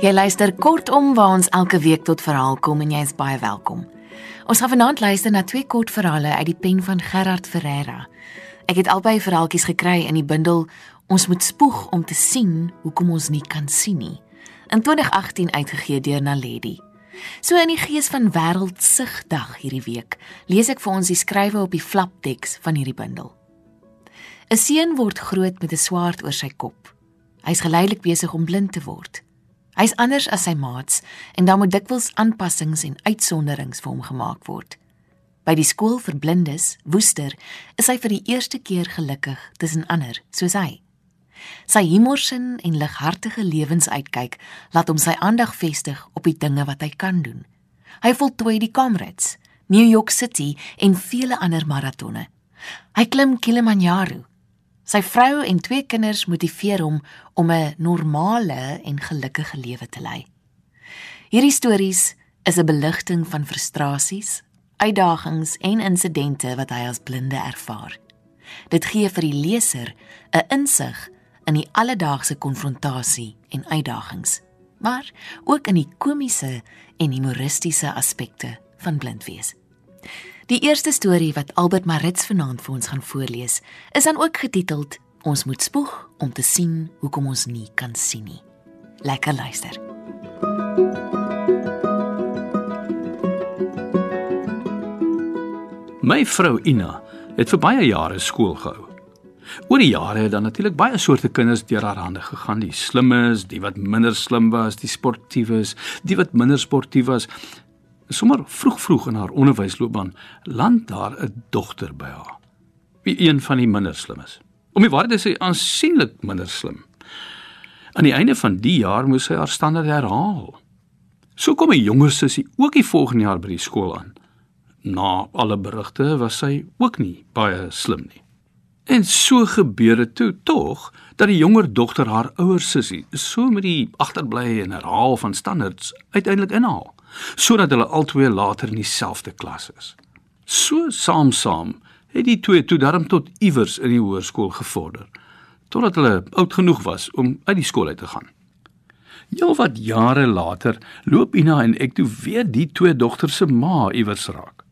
Jy luister kortom waar ons elke week tot verhaal kom en jy is baie welkom. Ons gaan vanaand luister na twee kort verhale uit die pen van Gerard Ferreira. Ek het albei verhaaltjies gekry in die bundel Ons moet spoeg om te sien hoekom ons nie kan sien nie. In 2018 uitgegee deur Naledi. So in die gees van Wêreldsigdag hierdie week, lees ek vir ons die skrywe op die flapteks van hierdie bundel. 'n Seun word groot met 'n swaard oor sy kop. Hy's geleidelik besig om blind te word. Hy's anders as sy maats en daar moet dikwels aanpassings en uitsonderings vir hom gemaak word. By die skool vir blindes, Woester, is hy vir die eerste keer gelukkig tussen ander soos hy. Sy humorsin en lighartige lewensuitkyk laat hom sy aandag vestig op die dinge wat hy kan doen. Hy voltooi die Comrades, New York City en vele ander maratonne. Hy klim Kilimanjaro. Sy vrou en twee kinders motiveer hom om 'n normale en gelukkige lewe te lei. Hierdie stories is 'n beligting van frustrasies, uitdagings en insidente wat hy as blinde ervaar. Dit gee vir die leser 'n insig in die alledaagse konfrontasie en uitdagings, maar ook in die komiese en humoristiese aspekte van blind wees. Die eerste storie wat Albert Maritz vanaand vir ons gaan voorlees, is dan ook getiteld Ons moet spoeg om te sien hoekom ons nie kan sien nie. Lekker luister. My vrou Ina het vir baie jare skool gehou. Oor die jare het dan natuurlik baie soorte kinders deur haar hande gegaan, die slimmes, die wat minder slim was, die sportiewes, die wat minder sportief was. Sommige vroeg vroeg in haar onderwysloopbaan land daar 'n dogter by haar. Wie een van die minder slimmes. Om die waarheid is sy aansienlik minder slim. Aan die einde van die jaar moes sy haar standaard herhaal. So kom 'n jonger sussie ook die volgende jaar by die skool aan. Na alle berigte was sy ook nie baie slim nie. En so gebeur dit toe tog dat die jonger dogter haar ouer sussie so met die agterbly en herhaal van standaards uiteindelik inhaal sodat hulle albei later in dieselfde klas is. So saam-saam het die twee toe darm tot iewers in die hoërskool gevorder totdat hulle oud genoeg was om uit die skool uit te gaan. Heelwat jare later loop Ina en ek toe weer die twee dogters se ma iewers raak.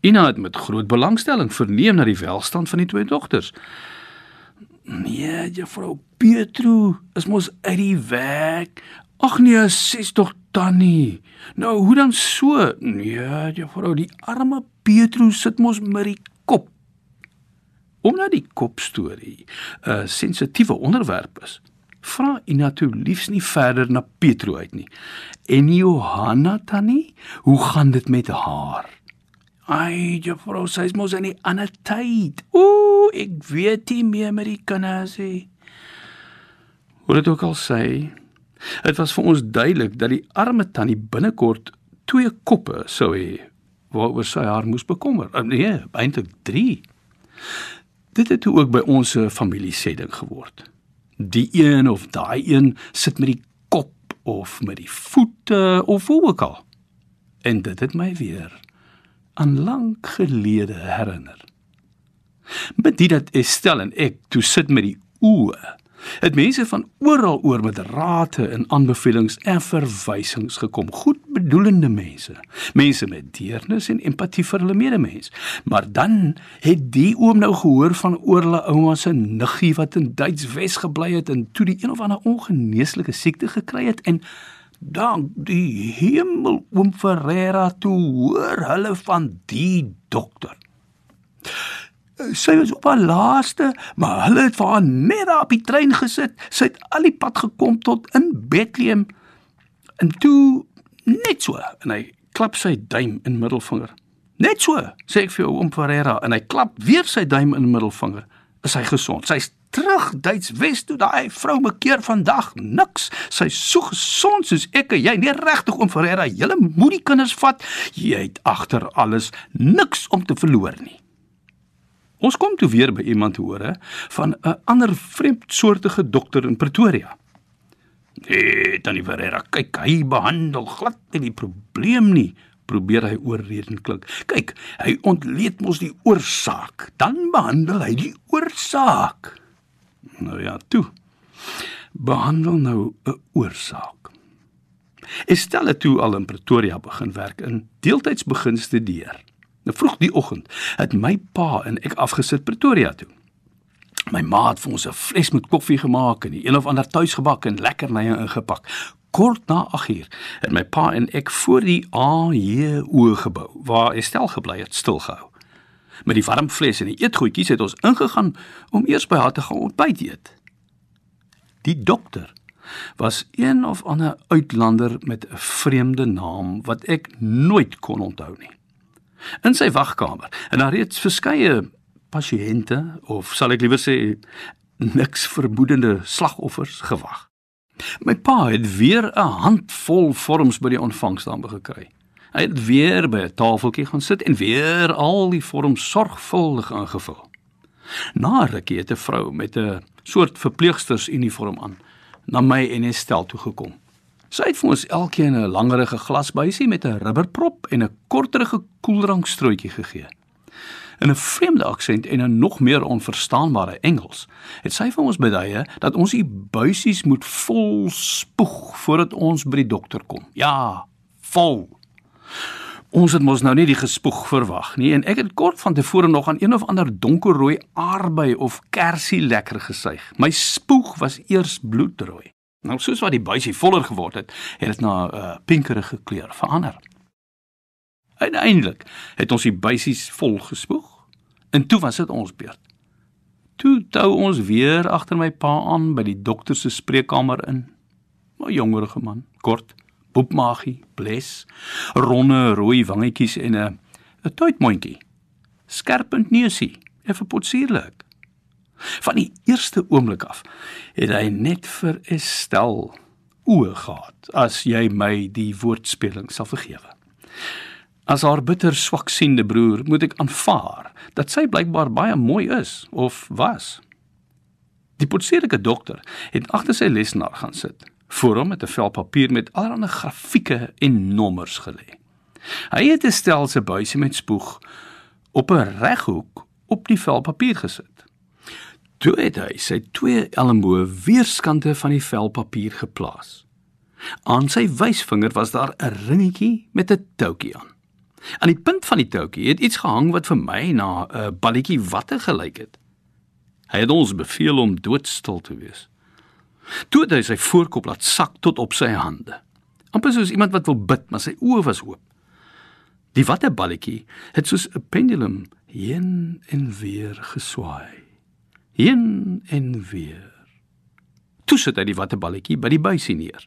Ina het met groot belangstelling verneem na die welstand van die twee dogters. Nee, juffrou Pietro, is mos uit die werk. Ag nee, sies tog tannie. Nou, hoe dan so? Nee, juffrou, die arme Pietro sit mos met die kop. Om na die kop storie 'n sensitiewe onderwerp is. Vra Ina toe liefs nie verder na Pietro uit nie. En Johanna tannie, hoe gaan dit met haar? Ai, juffrou, sy's mos in 'n ander tyd. Ooh, ek weet nie meer met die kinders nie. Hoe dit ook al sê, dit was vir ons duidelik dat die arme tannie binnekort twee koppe sou hê waaroor sy haar moes bekommer. Uh, nee, eintlik 3. Dit het ook by ons familie sê ding geword. Die een of daai een sit met die kop of met die voete of hoe ook al. En dit het my weer aan lank gelede herinner. Met dit dat Estelle en ek toe sit met die oë, het mense van oral oor met rate en aanbevelings en verwysings gekom, goedbedoelende mense, mense met deernis en empatie vir hulle medemens. Maar dan het die oom nou gehoor van oorle ouma se niggie wat in Duits Wes gebly het en toe die een of ander ongeneeslike siekte gekry het en Dank die hemel oom Ferreira toe hoor hulle van die dokter. Sy was op haar laaste, maar hulle het vir haar net op die trein gesit. Sy het al die pad gekom tot in Bethlehem. En toe net so en hy klap sy duim in middelvinger. Net so, sê ek vir jou oom Ferreira en hy klap weer sy duim in middelvinger. Is hy gesond? Sy's terug Duits Wes toe daai vrou mekeer vandag niks. Sy so gesond soos ek en jy, nie regtig om Ferreira, julle moet die kinders vat. Jy het agter alles niks om te verloor nie. Ons kom toe weer by iemand hoor hè van 'n ander vreemdsoortige dokter in Pretoria. Nee, tannie Ferreira, kyk, hy behandel glad nie die probleem nie probeer hy oorredend klink. Kyk, hy ontleed mos die oorsaak, dan behandel hy die oorsaak. Nou ja, toe. Behandel nou 'n oorsaak. Estelle toe al in Pretoria begin werk en deeltyds begin studeer. Nou vroeg die oggend het my pa en ek afgesit Pretoria toe. My ma het vir ons 'n fles met koffie gemaak en die een of ander tuisgebak en lekkernye ingepak. Kort na 8uur het my pa en ek voor die AJO gebou waar Estelle gebly het stilgehou. Met die warm fles en die eetgoedjies het ons ingegaan om eers by haar te gaan ontbyt eet. Die dokter was een of ander uitlander met 'n vreemde naam wat ek nooit kon onthou nie. In sy wagkamer en daar reeds verskeie pasiënte of sal ek liewer sê niks vermoedende slagoffers gewag. My pa het weer 'n handvol vorms by die ontvangstame gekry. Hy het weer by 'n tafeltjie gaan sit en weer al die vorms sorgvuldig ingevul. Na rukkie het 'n vrou met 'n soort verpleegstersuniform aan na my en Estelle toe gekom. Sy het vir ons elkeen 'n langerige glasbuisie met 'n rubberprop en 'n korterige koeldrankstrooitjie gegee. In 'n vreemde aksent en 'n nog meer onverstaanbare Engels het sy vir ons beduie dat ons die buisies moet vol spoeg voordat ons by die dokter kom. Ja, vol. Ons het mos nou nie die gespoeg verwag nie en ek het kort van tevore nog aan een of ander donkerrooi aardbei of kersie lekker gesuig. My spoeg was eers bloedrooi. Nou soos wat die buisie voller geword het, het dit na 'n uh, pinkerige kleur verander. Uiteindelik het ons die buisies vol gespoeg en toe was dit ons beurt. Toe tou ons weer agter my pa aan by die dokter se spreekkamer in. 'n Jongerige man, kort, boepmagie, bles, ronde rooi wangetjies en 'n 'n tuitmondjie. Skerpend neusie, effe potsierlik. Van die eerste oomblik af het hy net vir Estel oë gehad, as jy my die woordspeling sal vergewe. As haar bitter swaksiende broer, moet ek aanvaar dat sy blykbaar baie mooi is of was. Die potsierlike dokter het agter sy lesenaar gaan sit, voor hom met 'n vel papier met allerlei grafieke en nommers gelê. Hy het 'n stelsel buisie met spoeg op 'n reghoek op die vel papier gesit. Toe het hy sy twee elmboë weerskante van die vel papier geplaas. Aan sy wysvinger was daar 'n ringetjie met 'n toutjie aan. Aan die punt van die toutjie het iets gehang wat vir my na 'n balletjie watte gelyk het. Hy het ons beveel om doodstil te wees. Toe het hy sy voorkop laat sak tot op sy hande. amper soos iemand wat wil bid, maar sy oë was oop. Die watte balletjie het soos 'n pendulum heen en weer geswaai heen en weer. Toe sit hy die watteballetjie by die buisie neer.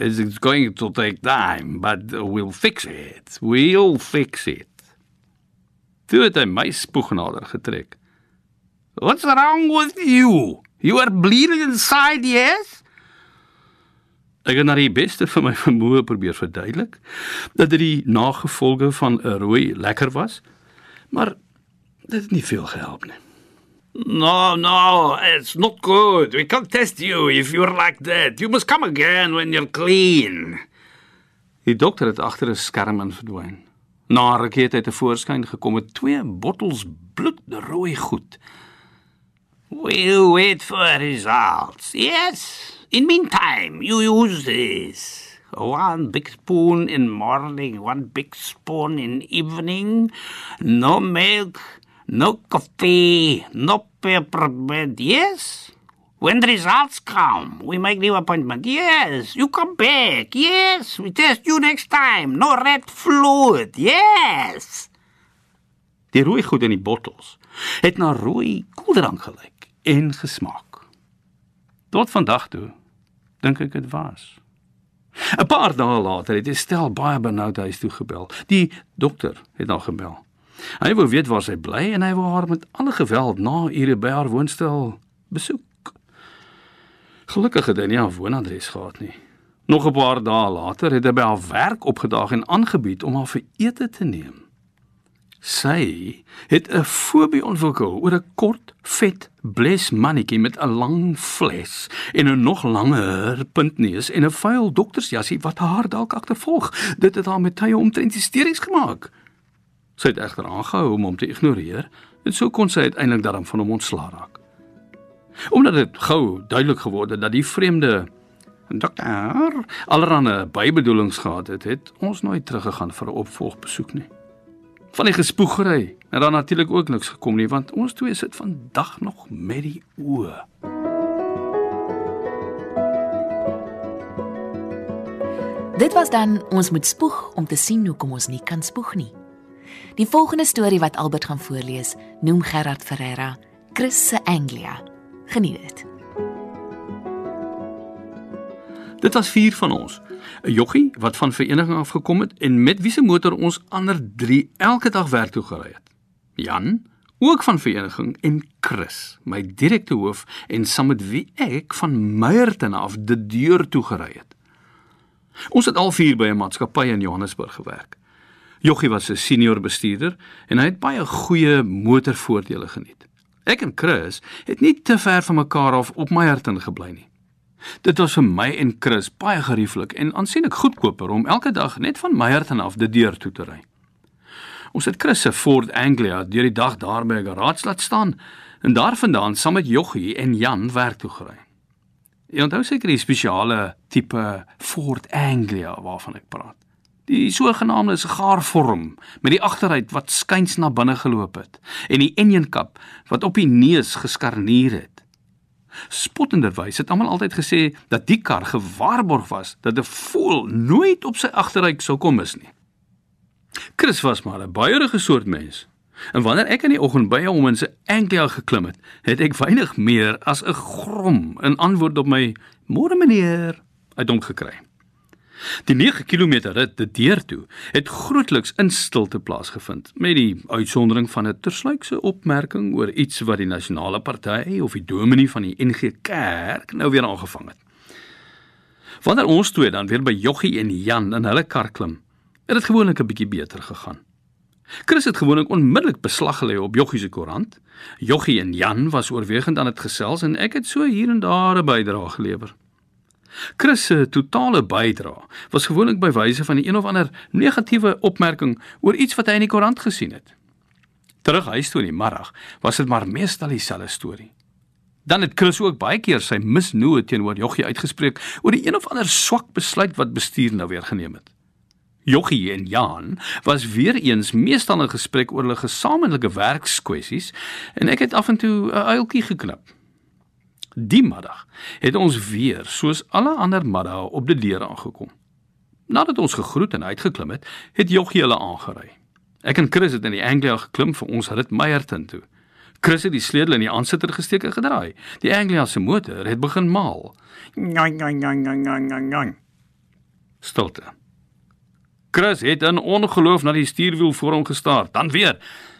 It's going to take time, but we'll fix it. We'll fix it. Toe het hy my spoeg nader getrek. What's wrong with you? You are bleeding inside, yes? Ek het na die beste van my vermoë probeer verduidelik dat dit die nagevolge van 'n rooi lekker was, maar dit het nie veel gehelp nie. No, no, it's not good. We can't test you if you're like that. You must come again when you're clean. Die dokter het agter 'n skerm in verdwyn. Na 'n rukkie het hy te voorskyn gekom met twee bottels bloedrooi goed. We'll wait for results. Yes. In meantime, you use this. One big spoon in morning, one big spoon in evening. No milk, No coffee, no peppermint. Yes. When the results come, we make new appointment. Yes, you come back. Yes, we test you next time. No red fluid. Yes. Die rooi goed in die bottels het na rooi koeldrank gelyk en gesmaak. Tot vandag toe dink ek dit was. 'n Paar dae later het Estel baie benoud huis toe gebel. Die dokter het dan gebel. Hy wou weet waar sy bly en hy wou haar met alle geweld na ure by haar woonstel besoek. Gelukkig het hy nie haar woonadres gehad nie. Nog 'n paar dae later het hy by haar werk opgedaag en aangebied om haar vir ete te neem. Sy het 'n fobie ontwikkel oor 'n kort, vet, bles mannetjie met 'n lang fles en 'n nog langer puntneus en 'n vuil doktersjassie wat haar dalk agtervolg. Dit het haar met tye omtrent hysteries gemaak. Sy het egter aangehou om hom te ignoreer en so kon sy uiteindelik daarom van hom ontslaa raak. Omdat dit gou duidelik geword het dat die vreemde Dokter, allerhande bybedoelings gehad het, het ons nooit teruggegaan vir 'n opvolgbesoek nie. Van die gespoegery het daar natuurlik ook niks gekom nie, want ons twee sit vandag nog met die oë. Dit was dan ons moet spoeg om te sien hoekom ons nie kan spoeg nie. Die volgende storie wat Albert gaan voorlees, noem Gerard Ferreira Chris se Anglia. Geniet dit. Dit was vier van ons. 'n Joggie wat van vereniging af gekom het en met wie se motor ons ander 3 elke dag werk toe gery het. Jan, ook van vereniging en Chris, my direkte hoof en saam met wie ek van Meyerton af die deur toe gery het. Ons het al vier by 'n maatskappy in Johannesburg gewerk. Joggie was 'n senior bestuurder en hy het baie goeie motorvoordele geniet. Ek en Chris het nie te ver van mekaar af op Meyerton gebly nie. Dit was vir my en Chris baie gerieflik en aansienlik goedkoper om elke dag net van Meyerton af die deur toe te ry. Ons het Chris se Ford Anglia deur die dag daar by 'n garage laat staan en daarvandaan saam met Joggie en Jan werk toe gery. Jy onthou seker die spesiale tipe Ford Anglia waarvan ek praat. Die sogenaamde sigaarvorm met die agteruit wat skuins na binne geloop het en die enjinkap wat op die neus geskarnier het. Spottenderwys het almal altyd gesê dat die kar gewaarborg was dat 'n voël nooit op sy agteruit sou kom mis nie. Chris was maar 'n baierige soort mens. En wanneer ek in die oggend by hom in sy enkele geklim het, het ek weinig meer as 'n grom in antwoord op my "Môre meneer" uit hom gekry. Die 9 km rit te deur toe het grootliks in stilte plaasgevind met die uitsondering van 'n tersluikse opmerking oor iets wat die nasionale party of die dominee van die NG Kerk nou weer aangevang het. Wanneer ons twee dan weer by Joggie en Jan in hulle kar klim, het dit gewoonlik 'n bietjie beter gegaan. Chris het gewoonlik onmiddellik beslag gelê op Joggie se koerant. Joggie en Jan was oorwegend aan dit gesels en ek het so hier en daar 'n bydrae gelewer. Chris se totale bydrae was gewoonlik by wyse van 'n een of ander negatiewe opmerking oor iets wat hy in die koerant gesien het. Terug huis toe in die middag was dit maar meestal dieselfde storie. Dan het Chris ook baie keer sy misnoë teenoor Joggie uitgespreek oor die een of ander swak besluit wat bestuur nou weer geneem het. Joggie en Jan was weer eens meestal in gesprek oor hulle gesamentlike werkskwessies en ek het af en toe 'n uiltjie geknip. Die middag het ons weer soos alle ander middae op die deur aangekom. Nadat ons gegroet en uitgeklim het, het Joggie hulle aangery. Ek en Chris het in die Anglia geklim vir ons rit Meyerton toe. Chris het die sleutel in die aansitter gesteek en gedraai. Die Anglia se motor het begin maal. Nang nang nang nang nang. Stilte. Chris het in ongeloof na die stuurwiel voor hom gestaar. Dan weer.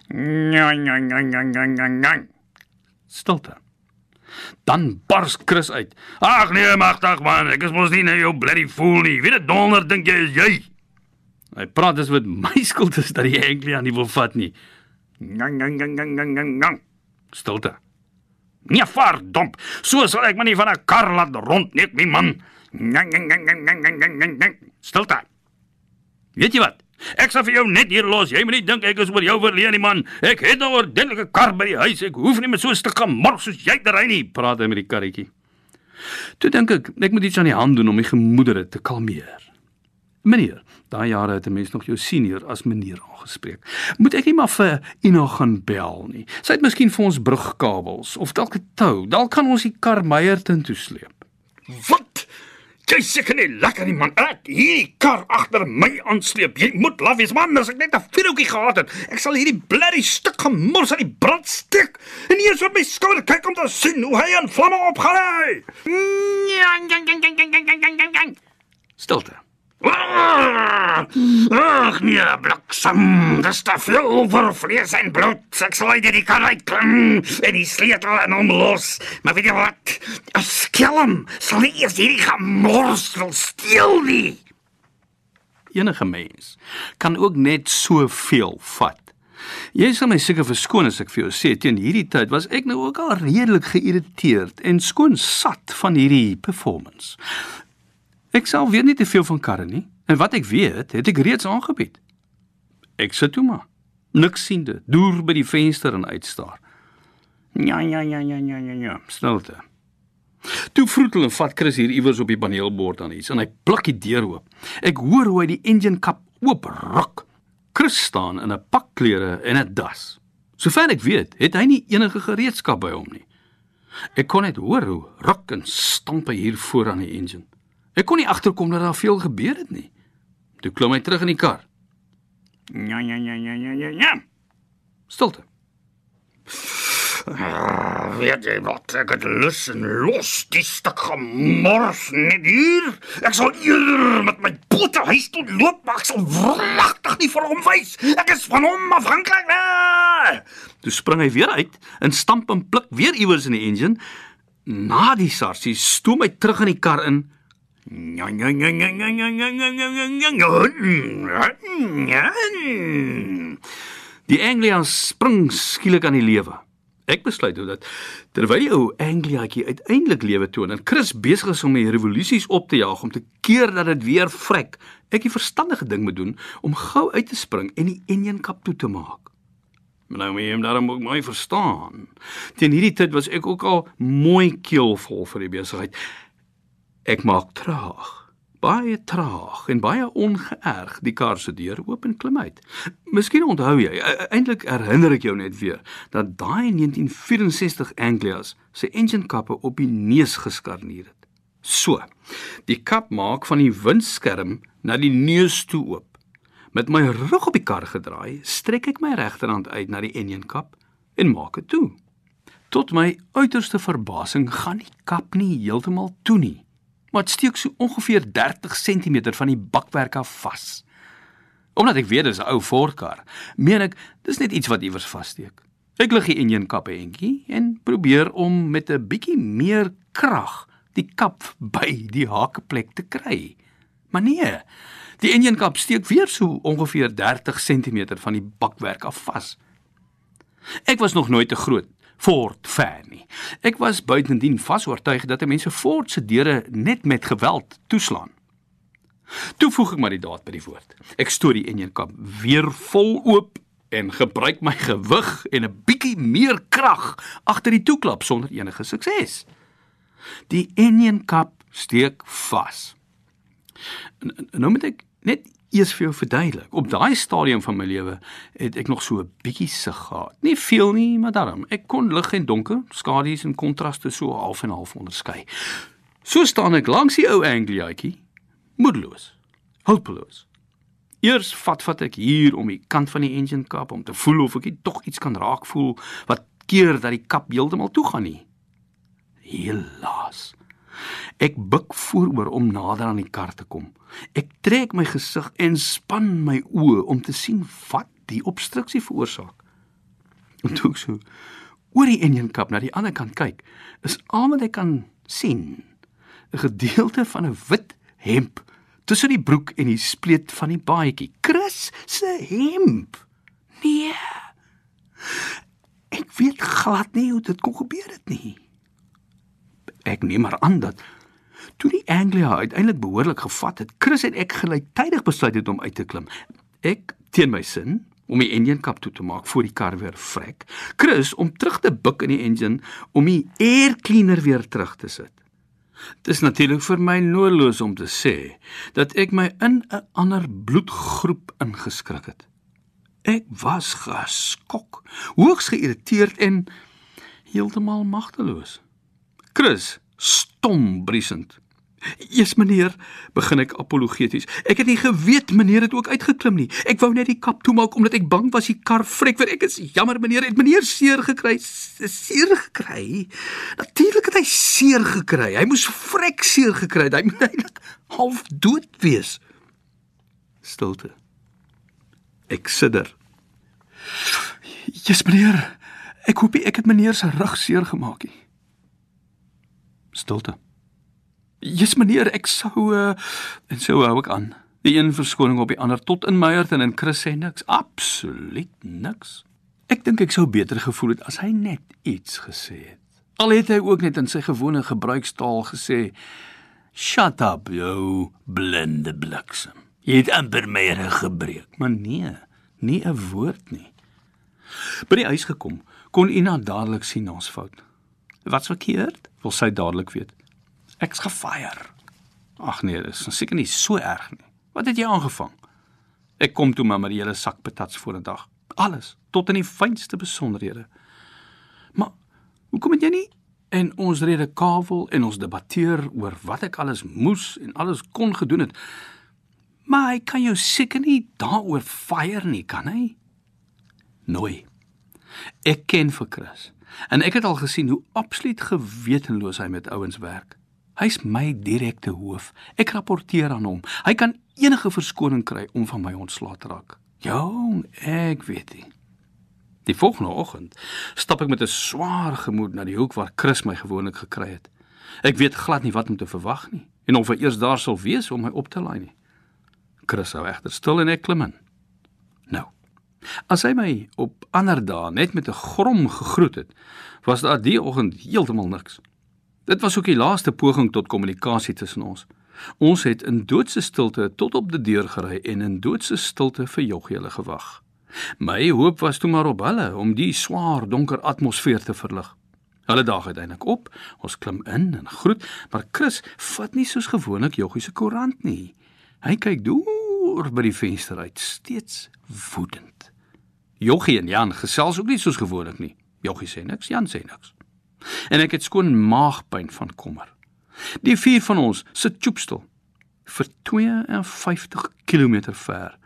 Nang nang nang nang nang. Stilte. Dan bars Chris uit. Ag nee, magtig man, ek is mos nie nou jou bloody fool nie. Wie dit donder dink jy is jy? Hy praat dis met my skuld is dat die enkele aan nie wil vat nie. Ngang ngang ngang ngang ngang ngang. Stilte. Nee, vaar domp. So sal ek my nie van 'n kar laat rondneek nie, man. Ngang ngang ngang ngang ngang ngang. Stilte. Weet jy wat? Ek sal vir jou net hier los. Jy moet nie dink ek is oor jou verleen nie, man. Ek het nou 'n ordentlike kar by die huis. Ek hoef nie met so 'n stuk gemors soos jy te ry nie, praat hy met die karretjie. Toe dink ek, ek moet iets aan die hand doen om die gemoedere te kalmeer. Meneer, daai jare het 'n mens nog jou senior as meneer aangespreek. Moet ek nie maar vir Ina gaan bel nie. Sy het miskien vir ons brugkabels of dalk 'n tou. Dalk kan ons die kar Meyerton toe sleep. Wat? Jy seker nie lekker nie man. Ek hierdie kar agter my aansleep. Jy moet laf wees man, as ek net 'n vuurtjie gehad het. Ek sal hierdie bloody stuk gemors aan die brand steek. En eers op my skouer kyk om te sien hoe hy in vlamme opgaan. Stilte. Ag nee, bliksem, dis te veel vir vlees en bloed. Ek sal uit die kar uitklim en die sleutel in hom los. Maar weet jy wat? 'n Skelm sal nie eers hierdie gemors wil steel nie. Enige mens kan ook net soveel vat. Jy sal my seker verskoon as ek vir jou sê teen hierdie tyd was ek nou ook al redelik geïrriteerd en skoon sat van hierdie performance. Ek sal weet nie te veel van karre nie en wat ek weet, het ek reeds aangebied. Ek sit toe maar. Niks siende, deur by die venster en uitstaar. Ja ja ja ja ja ja ja, stilte. Toe vroetel en vat Chris hier iewers op die paneelbord aan iets en hy plak die deur oop. Ek hoor hoe hy die engine kap oop ruk. Chris staan in 'n pak klere en 'n das. Sover ek weet, het hy nie enige gereedskap by hom nie. Ek kon net hoor hoe ruk en stamp hy hier voor aan die engine. Ek kon nie agterkom dat daar veel gebeur het nie. Toe klim hy terug in die kar. Ja ja ja ja ja ja. ja. Stilte. Ah, Weet jy wat? Ek het lus en los die stuk gemors net hier. Ek sal eerder met my pote huis toe loop, maar ek sal wragtig nie vir hom wys. Ek is van hom afhanklik. Nee. Toe spring hy weer uit en stamp en pluk weer iewers in die engine. Na die sarsie stoom hy terug in die kar in. Die Anglian spring skielik aan die lewe. Ek besluit toe dat terwyl die ou Angliaatjie uiteindelik lewe toon en Chris besig is om die revolusies op te jaag om te keer dat dit weer vrek, ek die verstandige ding moet doen om gou uit te spring en die enjin kap toe te maak. Maar nou moet jy hom daarom ook mooi verstaan. Teen hierdie tyd was ek ook al mooi keelvol vir die besigheid. Ek maak traag, baie traag en baie ongeërg die kar se deur oop en klim uit. Miskien onthou jy, e- eintlik herinner ek jou net weer dat daai 1964 Anglias se engine kappe op die neus geskarneer het. So, die kap maak van die windskerm na die neus toe oop. Met my rug op die kar gedraai, strek ek my regterhand uit na die engine kap en maak dit toe. Tot my uiterste verbasing gaan die kap nie heeltemal toe nie maar dit steek so ongeveer 30 cm van die bakwerk af vas. Omdat ek weet dis 'n ou Ford kar, meen ek dis net iets wat iewers vassteek. Ek lig die enjin kap entjie en probeer om met 'n bietjie meer krag die kap by die hakeplek te kry. Maar nee, die enjin kap steek weer so ongeveer 30 cm van die bakwerk af vas. Ek was nog nooit te groot Ford fan nie. Ek was buitendien vasoortuig dat mense Ford se deure net met geweld toeslaan. Toe voeg ek maar die daad by die woord. Ek stoot die enjin kap weer vol oop en gebruik my gewig en 'n bietjie meer krag agter die toeklap sonder enige sukses. Die enjin kap steek vas. Nou moet ek net eers vir jou verduidelik. Op daai stadium van my lewe het ek nog so 'n bietjie sig gehad. Nie veel nie, maar daarom. Ek kon lig en donker, skadu's en kontraste so half en half onderskei. So staan ek langs die ou Angliaatjie, moedeloos, hulpeloos. Eers vat vat ek hier om die kant van die engine kap om te voel of ek tog iets kan raak voel wat keer dat die kap heeltemal toe gaan nie. Helaas. Ek buig vooroor om nader aan die kar te kom. Ek trek my gesig en span my oë om te sien wat die obstruksie veroorsaak. En toe ek so oor die engine kap na die ander kant kyk, is al wat ek kan sien 'n gedeelte van 'n wit hemp tussen die broek en die spleet van die baadjie. Chris se hemp. Nee. Ek weet glad nie hoe dit kon gebeur het nie. Ek neem maar aan dat toe die Anglia uiteindelik behoorlik gevat het, Chris en ek gelyktydig besluit het om uit te klim. Ek teen my sin om die engine kap toe te maak voor die kar weer vrek. Chris om terug te buig in die engine om die air cleaner weer terug te sit. Dit is natuurlik vir my noodloos om te sê dat ek my in 'n ander bloedgroep ingeskrik het. Ek was geskok, hoogs geïrriteerd en heeltemal magteloos. Chris stom briesend. "Jesus meneer," begin ek apologeties. "Ek het nie geweet meneer het ook uitgeklim nie. Ek wou net die kap toemaak omdat ek bang was die kar vrek weer. Ek is jammer meneer, het meneer seer gekry? Seer gekry? Natuurlik het hy seer gekry. Hy moes vrek seer gekry. Hy moet eintlik half dood wees." Stilte. Ek sidder. "Jesus meneer, ek hoop nie ek het meneer se rug seer gemaak nie." Stilte. "Jesus meneer, ek sou uh, en so hou ek aan. Die een verskoning op die ander tot in Meyerton en Chris sê niks, absoluut niks. Ek dink ek sou beter gevoel het as hy net iets gesê het. Al het hy ook net in sy gewone gebruikstaal gesê: "Shut up, jou blinde bliksem. Jy het amper my rug gebreek." Maar nee, nie 'n woord nie. By die huis gekom, kon Ina dadelik sien ons fout. Wat's verkeerd? Wil sy dadelik weet. Ek's gefire. Ag nee, dis seker nie so erg nie. Wat het jy aangevang? Ek kom toe maar met die hele sak patats voor 'n dag. Alles, tot in die fynste besonderhede. Maar hoekom het jy nie en ons rede kavel en ons debatteer oor wat ek alles moes en alles kon gedoen het? Maar hy kan jou seker nie daaroor fire nie, kan hy? Nooi. Ek ken vir Chris en ek het al gesien hoe absoluut gewetenloos hy met ouens werk. Hy's my direkte hoof. Ek rapporteer aan hom. Hy kan enige verskoning kry om van my ontslae te raak. Jong, ek weet nie. Die volgende oggend stap ek met 'n swaar gemoed na die hoek waar Chris my gewoonlik gekry het. Ek weet glad nie wat om te verwag nie en of hy eers daar sal wees om my op te laai nie. Chris hou egter stil en ek klim in. As hy my op ander dae net met 'n grom gegroet het, was daar die oggend heeltemal niks. Dit was ook die laaste poging tot kommunikasie tussen ons. Ons het in doodse stilte tot op die deur gery en in doodse stilte vir Joggie hulle gewag. My hoop was toe maar op hulle om die swaar donker atmosfeer te verlig. Hulle daag uiteindelik op. Ons klim in en groet, maar Chris vat nie soos gewoonlik Joggie se koerant nie. Hy kyk deur by die venster uit, steeds woedend. Joggie en Jan gesels ook nie soos gewoonlik nie. Joggie sê niks, Jan sê niks en ek het skoon maagpyn van kommer. Die vier van ons sit choopstil vir 52 km ver.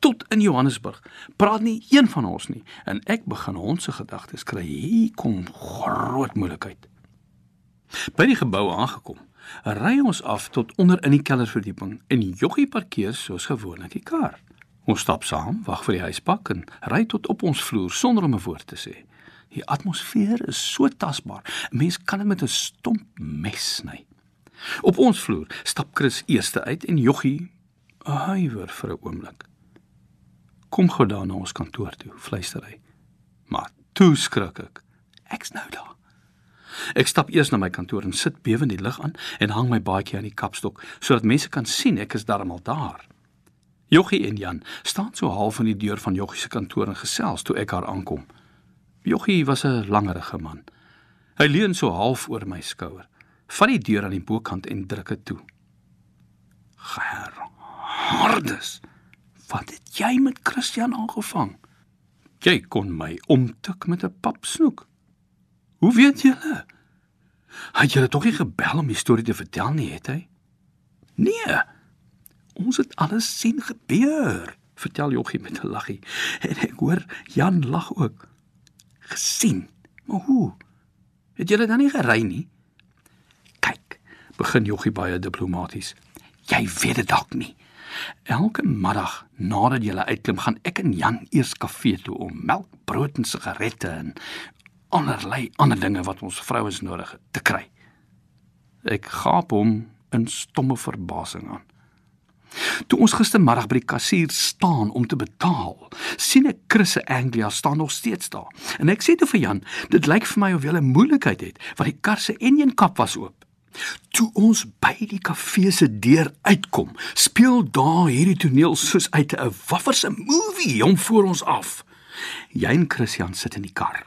Tot in Johannesburg praat nie een van ons nie en ek begin ons se gedagtes kry hier kom groot moeilikheid. By die gebou aangekom, ry ons af tot onder in die kellerverdieping en Joggie parkeer soos gewoonlik die kar. Ons stap saam, wag vir die huispak en ry tot op ons vloer sonder om 'n woord te sê. Die atmosfeer is so tasbaar. 'n Mens kan dit met 'n stomp mes sny. Op ons vloer stap Chris eerste uit en Joggie huiwer vir 'n oomblik. Kom gou daar na ons kantoor toe, fluister hy. Maar toe skrik ek. Ek's nou daar. Ek stap eers na my kantoor en sit bewend die lig aan en hang my baadjie aan die kapstok sodat mense kan sien ek is darmal daar. Joggie en Jan staan so half in die deur van Joggie se kantoor en gesels toe ek haar aankom. Jochie was 'n langerige man. Hy leun so half oor my skouer, vat die deur aan die bokant en druk dit toe. Ger, hardes. Wat het jy met Christian aangevang? Jy kon my omtik met 'n papsnoek. Hoe weet jy hulle? Het jy tog nie gebel om die storie te vertel nie, het hy? Nee. Ons het alles sien gebeur, vertel Jochie met 'n laggie. En ek hoor Jan lag ook gesien. Maar hoe? Het julle dan nie gery nie? Kyk, begin Joggie baie diplomaties. Jy weet dit dalk nie. Elke middag nadat jy uitklim, gaan ek en Jan eers kafee toe om melk, brood en sigarette en allerlei ander dinge wat ons vrouens nodig het te kry. Ek gaap hom in stomme verbasing aan. Toe ons gistermiddag by die kassier staan om te betaal, sien ek Chris se Anglia staan nog steeds daar. En ek sê toe vir Jan, dit lyk vir my of 'n moeilikheid het, want die kar se enjin kap was oop. Toe ons by die kafee se deur uitkom, speel daar hierdie toneel soos uit 'n waffer se movie om voor ons af. Jy en Christian sit in die kar.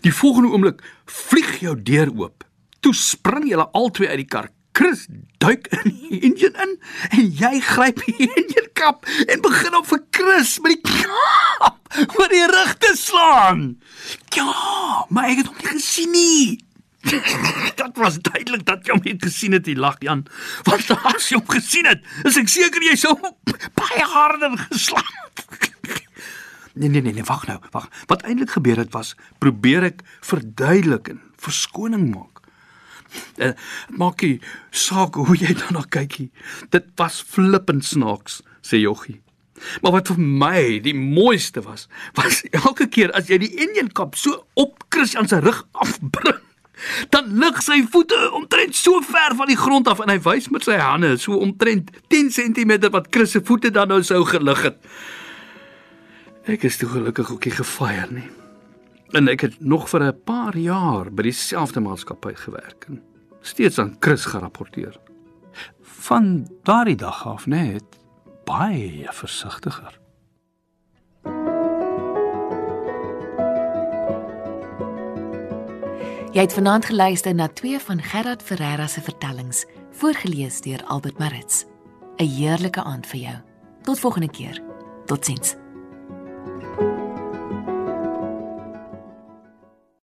Die volgende oomblik vlieg jou deur oop. Toe spring julle albei uit die kar, Chris duik in die engine in en jy gryp die engine kap en begin op vir Chris met die kap oor die rug te slaan. Ja, maar ek het hom nie gesien nie. Dit was duidelik dat jy hom nie gesien het, die lag Jan. Want as jy hom gesien het, is ek seker jy sou baie harder geslaan het. Nee nee nee, nee wag nou, wag. Wat eintlik gebeur het was, probeer ek verduidelik en verskoning maak. Uh, maak jy saak hoe jy daarna kykie. Dit was flippend snaaks, sê Joggie. Maar wat vir my die mooiste was, was elke keer as jy die enjin kap so op Christian se rug afbring, dan lig sy voete omtrent so ver van die grond af en hy wys met sy hande so omtrent 10 cm wat Chris se voete dan nou sou gelig het. Ek is toe gelukkig ook nie gefire nie. En ek het nog vir 'n paar jaar by dieselfde maatskappy gewerk en steeds aan Chris gerapporteer. Van daardie dag af net baie versigtiger. Jy het vanaand geluister na twee van Gerard Ferreira se vertellings, voorgeles deur Albert Maritz. 'n Heerlike aand vir jou. Tot volgende keer. Totsiens.